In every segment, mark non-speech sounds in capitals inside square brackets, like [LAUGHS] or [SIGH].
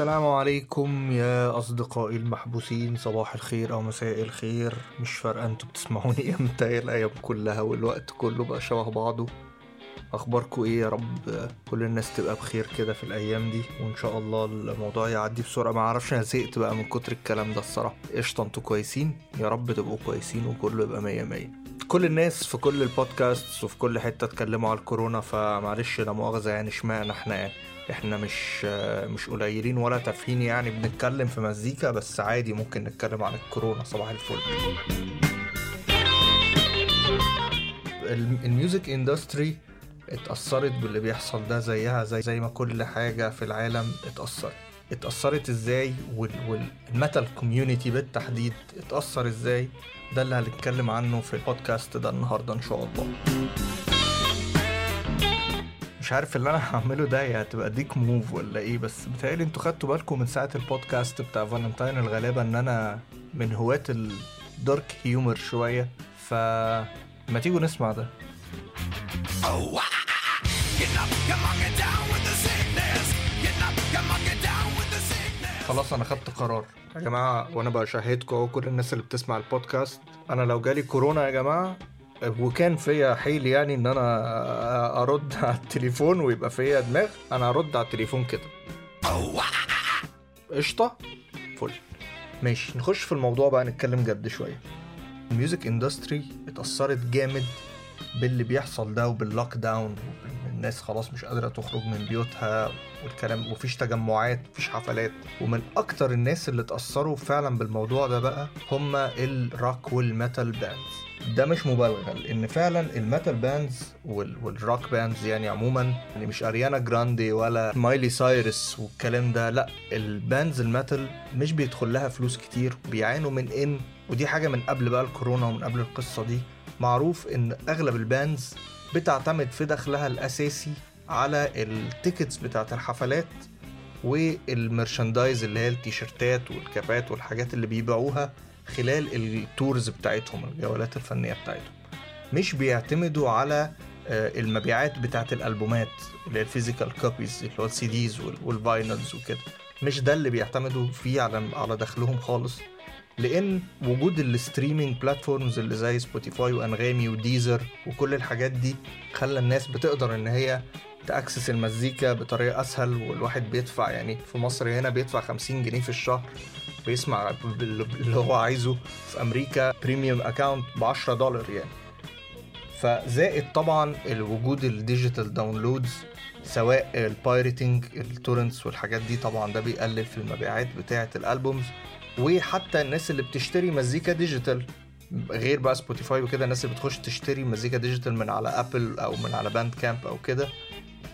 السلام عليكم يا أصدقائي المحبوسين. صباح الخير أو مساء الخير. مش فارقة أنتوا بتسمعوني [LAUGHS] أمتى؟ الأيام كلها والوقت كله بقى شبه بعضه. أخباركم إيه يا رب؟ كل الناس تبقى بخير كده في الأيام دي وإن شاء الله الموضوع يعدي بسرعة. ما أعرفش أنا زهقت بقى من كتر الكلام ده الصراحة. قشطة أنتوا كويسين؟ يا رب تبقوا كويسين وكله يبقى مية مية. كل الناس في كل البودكاست وفي كل حتة اتكلموا على الكورونا فمعلش لا مؤاخذة يعني اشمعنى إحنا يعني؟ إحنا مش مش قليلين ولا تافهين يعني بنتكلم في مزيكا بس عادي ممكن نتكلم عن الكورونا. صباح الفل. ال music industry اتأثرت باللي بيحصل ده زيها زي زي ما كل حاجة في العالم اتأثرت اتأثرت إزاي؟ وال metal community بالتحديد اتأثر إزاي؟ ده اللي هنتكلم عنه في البودكاست ده النهارده إن شاء الله. مش عارف اللي أنا [LAUGHS] هعمله ده يا هتبقى ديك موف ولا إيه؟ بس بتهيألي أنتوا خدتوا بالكم من ساعة البودكاست بتاع فالنتاين الغلابة إن أنا من هواة الدارك هيومر شوية. ف ما تيجوا نسمع ده. خلاص أنا خدت قرار. يا جماعة وأنا بشاهدكم أهو كل الناس اللي بتسمع البودكاست. أنا لو جالي كورونا يا جماعة وكان فيا حيل يعني إن أنا أرد على التليفون ويبقى فيا دماغ أنا هرد على التليفون كده. قشطة؟ فل. ماشي نخش في الموضوع بقى نتكلم جد شوية. ال music industry اتأثرت جامد باللي بيحصل ده وبال lockdown الناس خلاص مش قادرة تخرج من بيوتها والكلام ومفيش تجمعات مفيش حفلات. ومن أكتر الناس اللي اتأثروا فعلا بالموضوع ده بقى هما ال rock وال metal bands ده مش مبالغة لأن فعلا ال metal bands وال... وال rock bands يعني عموما يعني مش أريانا جراندي ولا مايلي سايرس والكلام ده لأ ال bands ال metal مش بيدخل لها فلوس كتير بيعانوا من إن ودي حاجة من قبل بقى الكورونا ومن قبل القصة دي معروف إن أغلب ال bands بتعتمد في دخلها الأساسي على ال tickets بتاعت الحفلات وال merchandise اللي هي التيشيرتات والكابات والحاجات اللي بيبيعوها خلال ال tours بتاعتهم الجولات الفنية بتاعتهم. مش بيعتمدوا على المبيعات بتاعت الألبومات اللي هي ال physical copies اللي هو ال CDs وال vinyls وكده. مش ده اللي بيعتمدوا فيه على على دخلهم خالص. لأن وجود ال streaming platforms اللي زي سبوتيفاي وأنغامي وديزر وكل الحاجات دي خلى الناس بتقدر إن هي ت access المزيكا بطريقة أسهل والواحد بيدفع يعني في مصر هنا بيدفع 50 جنيه في الشهر. بيسمع اللي هو عايزه في أمريكا premium account ب 10 دولار يعني. فزائد طبعا الوجود ال digital downloads سواء ال pirating ال torrents والحاجات دي طبعا ده بيقلل في المبيعات بتاعة الالبومز وحتى الناس اللي بتشتري مزيكا digital غير بقى سبوتيفاي وكده الناس اللي بتخش تشتري مزيكا digital من على ابل أو من على باند كامب أو كده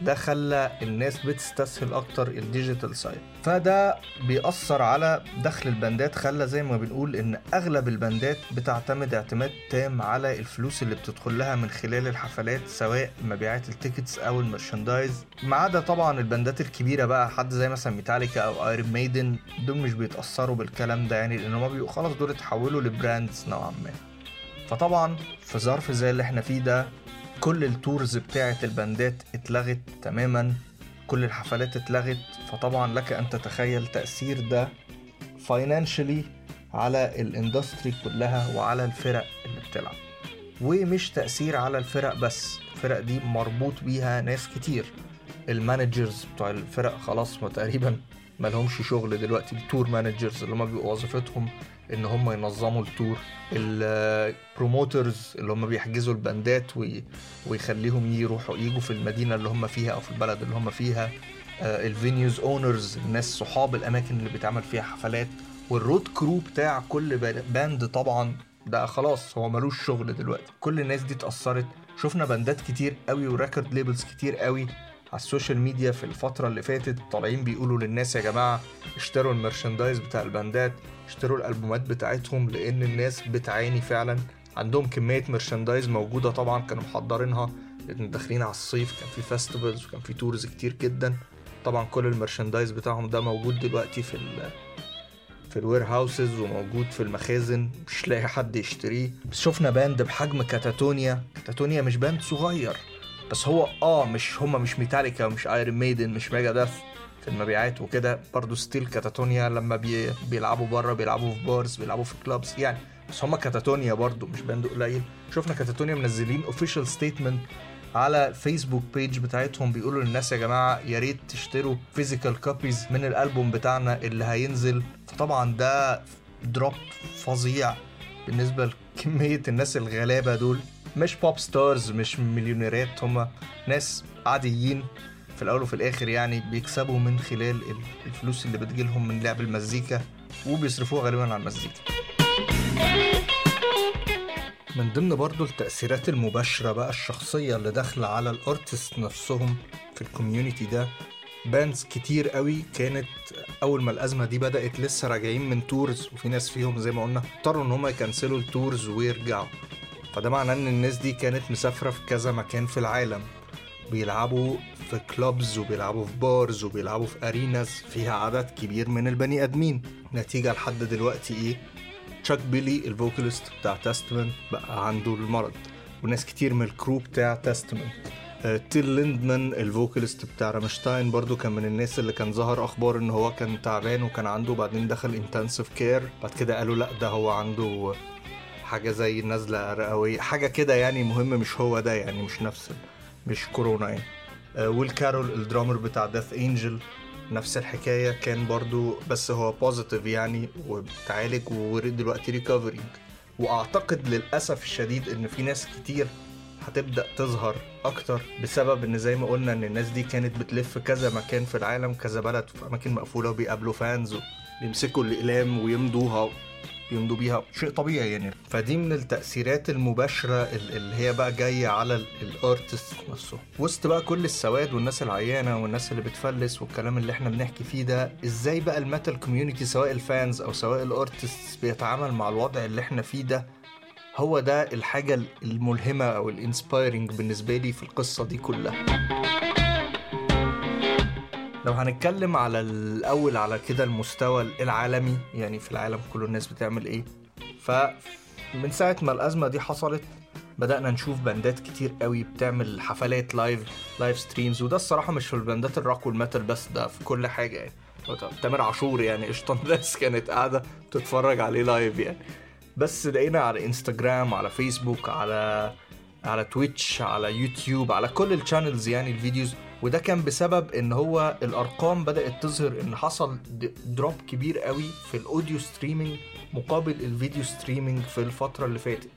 ده خلى الناس بتستسهل أكتر ال digital side فده بيأثر على دخل البندات خلى زي ما بنقول إن أغلب البندات بتعتمد اعتماد تام على الفلوس اللي بتدخل لها من خلال الحفلات سواء مبيعات ال tickets أو ال merchandise ما عدا طبعا البندات الكبيرة بقى حد زي مثلا ميتاليكا أو ايرون ميدن دول مش بيتأثروا بالكلام ده يعني لأن هما بيبقوا خلاص دول اتحولوا ل brands نوعا ما. فطبعا في ظرف زي اللي إحنا فيه ده كل ال tours بتاعة البندات اتلغت تماما كل الحفلات اتلغت فطبعا لك أن تتخيل تأثير ده financially على ال industry كلها وعلى الفرق اللي بتلعب. ومش تأثير على الفرق بس الفرق دي مربوط بيها ناس كتير. ال managers بتوع الفرق خلاص ما تقريبا ملهمش شغل دلوقتي ال tour managers اللي هم بيبقوا وظيفتهم إن هم ينظموا ال tour. ال promoters اللي هم بيحجزوا البندات وي... ويخليهم يروحوا يجوا في المدينة اللي هم فيها أو في البلد اللي هم فيها. ال venues owners الناس صحاب الأماكن اللي بيتعمل فيها حفلات. وال road crew بتاع كل band طبعا ده خلاص هو ملوش شغل دلوقتي. كل الناس دي اتأثرت. شفنا باندات كتير قوي و record labels كتير قوي. على ال social media في الفترة اللي فاتت. طالعين بيقولوا للناس يا جماعة اشتروا ال merchandise بتاع الباندات اشتروا الألبومات بتاعتهم لأن الناس بتعاني فعلا. عندهم كمية merchandise موجودة طبعا كانوا محضرينها لأن داخلين على الصيف كان في festivals وكان في tours كتير جدا. طبعا كل ال merchandise بتاعهم ده موجود دلوقتي في ال في ال warehouses وموجود في المخازن مش لاقي حد يشتريه. بس شفنا band بحجم كاتاتونيا. كاتاتونيا مش band صغير. بس هو آه مش هما مش ميتاليكا ومش ايرون ميدن مش ميجا داث في المبيعات وكده. برضو still كاتاتونيا لما بي بيلعبوا بره بيلعبوا في bars بيلعبوا في clubs يعني. بس هم كاتاتونيا برضو مش band قليل. شفنا كاتاتونيا منزلين official statement على الفيسبوك page بتاعتهم. بيقولوا للناس يا جماعة يا ريت تشتروا physical copies من الألبوم بتاعنا اللي هينزل. فطبعا ده drop فظيع بالنسبة لكمية الناس الغلابة دول. مش pop stars مش مليونيرات هم ناس عاديين في الأول وفي الآخر يعني بيكسبوا من خلال الفلوس اللي بتجيلهم من لعب المزيكا وبيصرفوها غالبا على المزيكا. من ضمن برضو التأثيرات المباشرة بقى الشخصية اللي داخلة على ال artist نفسهم في ال community ده bands كتير قوي كانت أول ما الأزمة دي بدأت لسه راجعين من tours وفي ناس فيهم زي ما قلنا اضطروا إن هم ي cancel وا ال tours ويرجعوا. فده معناه إن الناس دي كانت مسافرة في كذا مكان في العالم. بيلعبوا في clubs وبيلعبوا في bars وبيلعبوا في arenas فيها عدد كبير من البني آدمين. نتيجة لحد دلوقتي إيه؟ تشاك بيلي ال vocalist بتاع تستمنت بقى عنده المرض. وناس كتير من ال crew بتاع تستمنت تيل ليندمان ال vocalist بتاع رامشتاين برضو كان من الناس اللي كان ظهر أخبار إن هو كان تعبان وكان عنده بعدين دخل intensive care بعد كده قالوا لأ ده هو عنده حاجة زي نزله رئوية حاجة كده يعني مهم مش هو ده يعني مش نفس مش كورونا يعني. ويل كارول ال drummer بتاع ديث انجل نفس الحكاية كان برضو بس هو positive يعني وبتعالج ودلوقتي recovering وأعتقد للأسف الشديد إن في ناس كتير هتبدأ تظهر أكتر بسبب إن زي ما قلنا إن الناس دي كانت بتلف كذا مكان في العالم كذا بلد في أماكن مقفولة وبيقابلوا fans وبيمسكوا الأقلام ويمضوها يمضوا بيها. شيء طبيعي يعني. فدي من التأثيرات المباشرة اللي هي بقى جاية على ال artist نفسه. وسط بقى كل السواد والناس العيانة والناس اللي بتفلس والكلام اللي إحنا بنحكي فيه ده إزاي بقى ال metal community سواء ال fans أو سواء ال artist بيتعامل مع الوضع اللي إحنا فيه ده؟ هو ده الحاجة الملهمة أو ال inspiring بالنسبة لي في القصة دي كلها. لو هنتكلم على الأول على كده المستوى العالمي يعني في العالم كله الناس بتعمل إيه؟ فمن ساعة ما الأزمة دي حصلت بدأنا نشوف band ات كتير قوي بتعمل حفلات live live streams وده الصراحة مش في الباندات الروك والميتال بس ده في كل حاجة يعني. تامر عاشور يعني قشطة الناس كانت قاعدة تتفرج عليه live يعني. بس لقينا على انستجرام على فيسبوك على على تويتش على يوتيوب على كل ال channels يعني ال videos وده كان بسبب إن هو الأرقام بدأت تظهر إن حصل drop كبير قوي في ال audio streaming مقابل ال video streaming في الفترة اللي فاتت.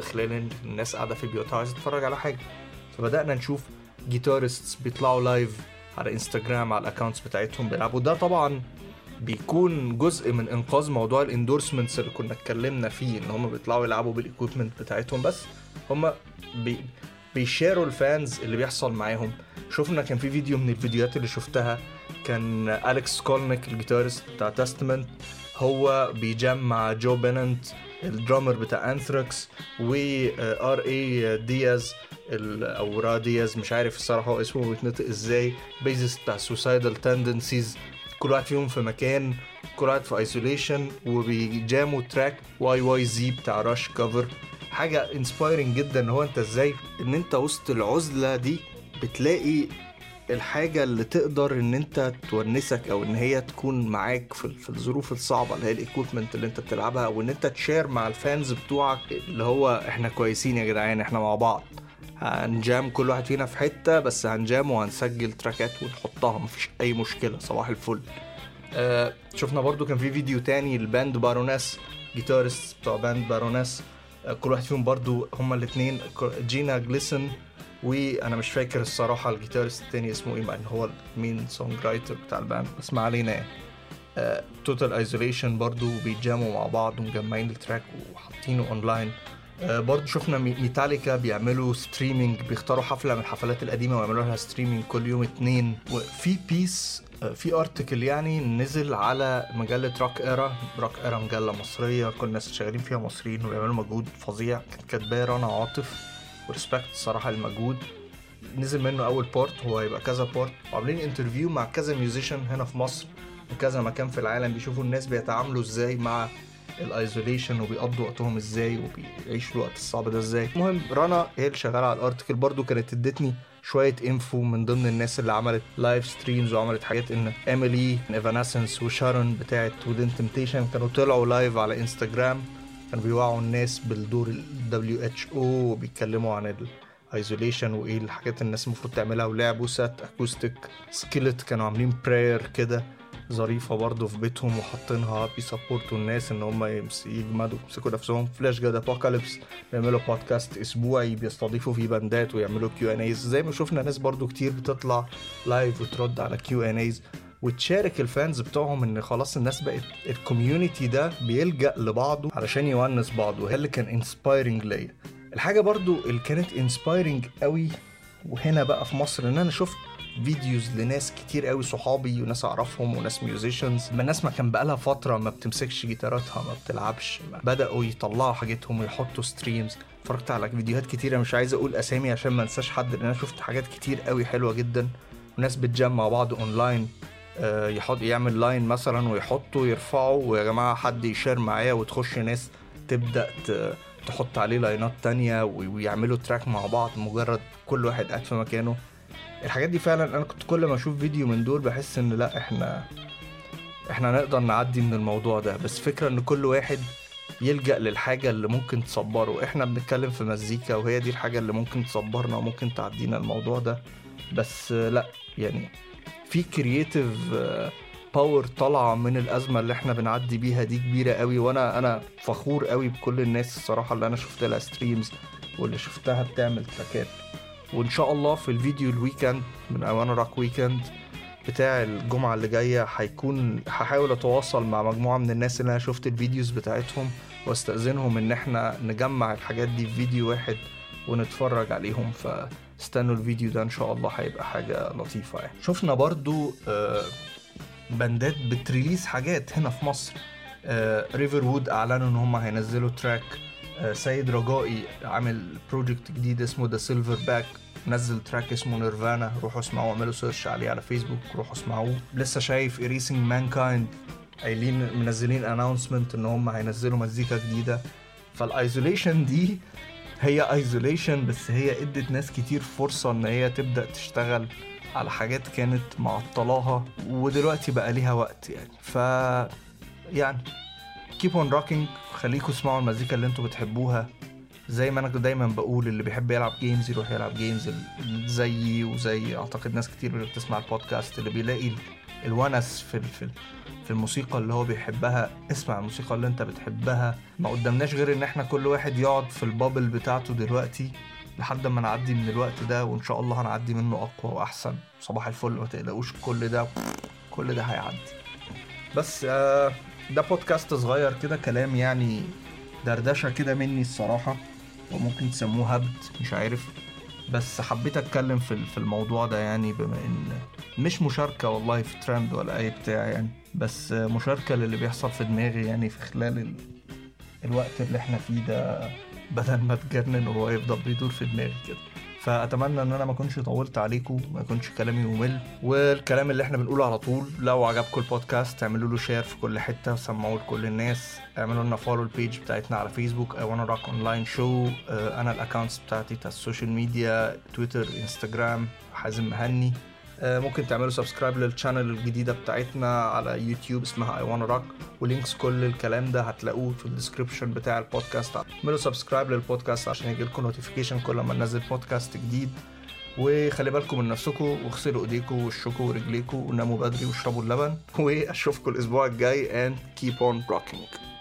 خلال الناس قاعدة في بيوتها عايزه تتفرج على حاجة. فبدأنا نشوف guitarists بيطلعوا live على انستجرام على ال accounts بتاعتهم بيلعبوا. ده طبعا بيكون جزء من إنقاذ موضوع ال endorsements اللي كنا اتكلمنا فيه إن هم بيطلعوا يلعبوا بال equipment بتاعتهم بس. هم بي بي share وا ال fans اللي بيحصل معاهم. شفنا كان في فيديو من الفيديوهات اللي شفتها. كان اليكس سكولنيك ال guitarist بتاع تستمنت هو بي jam مع جو بيننت ال drummer بتاع انثراكس و ار اي دياز أو را دياز مش عارف الصراحة هو اسمه بيتنطق إزاي. بيزس بتاع سوسايدال تندنسيز كل واحد فيهم في مكان كل واحد في ايسوليشن وبيجاموا تراك واي واي زي بتاع راش كفر حاجة انسبايرنج جدا هو أنت إزاي؟ إن أنت وسط العزلة دي بتلاقي الحاجة اللي تقدر إن أنت تونسك أو إن هي تكون معاك في, الظروف الصعبة اللي هي الايكويبمنت اللي أنت بتلعبها وإن أنت تشير مع الفانز بتوعك اللي هو إحنا كويسين يا جدعان إحنا مع بعض. هن jam كل واحد فينا في حتة بس هن jam وهنسجل track ات ونحطها مفيش أي مشكلة صباح الفل. آه شفنا برضو كان في فيديو تاني ال band باروناس guitarist بتوع band باروناس آه كل واحد فيهم برضو هما الاثنين جينا جليسن وأنا مش فاكر الصراحة ال guitarist التاني اسمه إيه مع إن هو ال main songwriter بتاع ال band بس ما علينا يعني. total uh, isolation برضو بيت jam وا مع بعض ومجمعين ال track وحاطينه online uh, برضو شفنا ميتاليكا بيعملوا streaming بيختاروا حفلة من الحفلات القديمة ويعملوا لها streaming كل يوم اتنين. وفي piece uh, في article يعني نزل على مجلة روك ايرا روك ايرا مجلة مصرية كل الناس شغالين فيها مصريين وبيعملوا مجهود فظيع. كانت كاتباه رنا عاطف. و respect الصراحه المجهود نزل منه أول part هو هيبقى كذا part وعاملين interview مع كذا musician هنا في مصر وكذا مكان في العالم بيشوفوا الناس بيتعاملوا إزاي مع ال isolation وبيقضوا وقتهم إزاي وبيعيشوا الوقت الصعب ده إزاي. المهم رنا هي اللي شغالة على ال article برضو كانت ادتني شوية info من ضمن الناس اللي عملت live streams وعملت حاجات إن Amy Lee Evanescence وSharon بتاعت Within Temptation كانوا طلعوا live على انستجرام كانوا بيوعوا الناس بالدور ال WHO وبيتكلموا عن ال isolation وإيه الحاجات الناس المفروض تعملها ولعبوا set acoustic Skillet كانوا عاملين prayer كده ظريفة برضه في بيتهم وحاطينها بي support وا الناس إن هم يجمدوا يمسكوا نفسهم. Fleshgod Apocalypse بيعملوا بودكاست أسبوعي بيستضيفوا فيه band ات ويعملوا Q&As زي ما شفنا ناس برضه كتير بتطلع live وترد على Q&As وتشارك ال fans بتوعهم إن خلاص الناس بقت ال community ده بيلجأ لبعضه علشان يونس بعضه. وهي اللي كان inspiring ليا. الحاجة برضو اللي كانت inspiring قوي وهنا بقى في مصر إن أنا شفت videos لناس كتير قوي صحابي وناس أعرفهم وناس musicians الناس ما كان بقالها فترة ما بتمسكش جيتاراتها ما بتلعبش ما بدأوا يطلعوا حاجتهم ويحطوا streams اتفرجت على فيديوهات كتيرة مش عايز أقول أسامي عشان ما أنساش حد لأن أنا شفت حاجات كتير قوي حلوة جدا. وناس بتجمع بعض اونلاين يحط يعمل line مثلا ويحطوا يرفعوا ويا جماعة حد ي share معايا وتخش ناس تبدأ تحط عليه line ات تانية وي- ويعملوا track مع بعض مجرد كل واحد قاعد في مكانه. الحاجات دي فعلا أنا كنت كل ما أشوف فيديو من دول بحس إن لأ إحنا إحنا نقدر نعدي من الموضوع ده. بس فكرة إن كل واحد يلجأ للحاجة اللي ممكن تصبره. إحنا بنتكلم في مزيكا وهي دي الحاجة اللي ممكن تصبرنا وممكن تعدينا الموضوع ده. بس آه، لأ يعني في creative power طالعة من الأزمة اللي إحنا بنعدي بيها دي كبيرة قوي وأنا أنا فخور قوي بكل الناس الصراحة اللي أنا شفت لها streams واللي شفتها بتعمل track ات وإن شاء الله في الفيديو ال weekend من I Wanna Rock Weekend بتاع الجمعة اللي جاية هيكون هحاول أتواصل مع مجموعة من الناس اللي أنا شفت ال videos بتاعتهم وأستأذنهم إن إحنا نجمع الحاجات دي في فيديو واحد ونتفرج عليهم. فاستنوا الفيديو ده إن شاء الله هيبقى حاجة لطيفة يعني. شفنا برضو آه، band ات بت release حاجات هنا في مصر. Riverwood أعلنوا إن هم هينزلوا track آه، سيد رجائي عامل project جديد اسمه The Silverback نزل track اسمه Nirvana روحوا اسمعوه اعملوا search عليه على فيسبوك روحوا اسمعوه. لسه شايف Erasing Mankind قايلين منزلين announcement إن هم هينزلوا مزيكا جديدة. فال isolation دي هي isolation بس هي ادت ناس كتير فرصة إن هي تبدأ تشتغل على حاجات كانت معطلاها ودلوقتي بقى ليها وقت يعني. ف يعني keep on rocking خليكم اسمعوا المزيكا اللي أنتوا بتحبوها. زي ما أنا دايما بقول اللي بيحب يلعب games يروح يلعب games زيي وزي أعتقد ناس كتير بتسمع البودكاست اللي بيلاقي الونس في في في الموسيقى اللي هو بيحبها. اسمع الموسيقى اللي انت بتحبها. ما قدامناش غير ان إحنا كل واحد يقعد في ال bubble بتاعته دلوقتي لحد ما نعدي من الوقت ده وان شاء الله هنعدي منه اقوى واحسن. صباح الفل ما تقلقوش كل ده كل ده هيعدي. بس آه ده بودكاست صغير كده كلام يعني دردشة كده مني الصراحة وممكن تسموه هبد مش عارف. بس حبيت أتكلم في في الموضوع ده يعني بما إن مش مشاركة والله في ترند ولا أي بتاع يعني بس مشاركة للي بيحصل في دماغي يعني في خلال ال... الوقت اللي إحنا فيه ده بدل ما اتجنن وهو يفضل بيدور في دماغي كده. فأتمنى إن أنا ما أكونش طولت عليكم ما يكونش كلامي ممل والكلام اللي إحنا بنقوله على طول لو عجبكم البودكاست اعملوا له share في كل حتة وسمعوه لكل الناس اعملوا لنا follow ال page بتاعتنا على فيسبوك I Wanna Rock Online Show أنا ال accounts بتاعتي بتاع ال social media تويتر انستجرام حازم مهني. ممكن تعملوا subscribe لل channel الجديدة بتاعتنا على يوتيوب اسمها I Wanna Rock و links كل الكلام ده هتلاقوه في ال description بتاع البودكاست اعملوا subscribe للبودكاست عشان يجيلكم notification كل ما ننزل بودكاست جديد. وخلي بالكم من نفسكم واغسلوا ايديكم ووشكم ورجليكم وناموا بدري واشربوا اللبن واشوفكم الأسبوع الجاي and keep on rocking.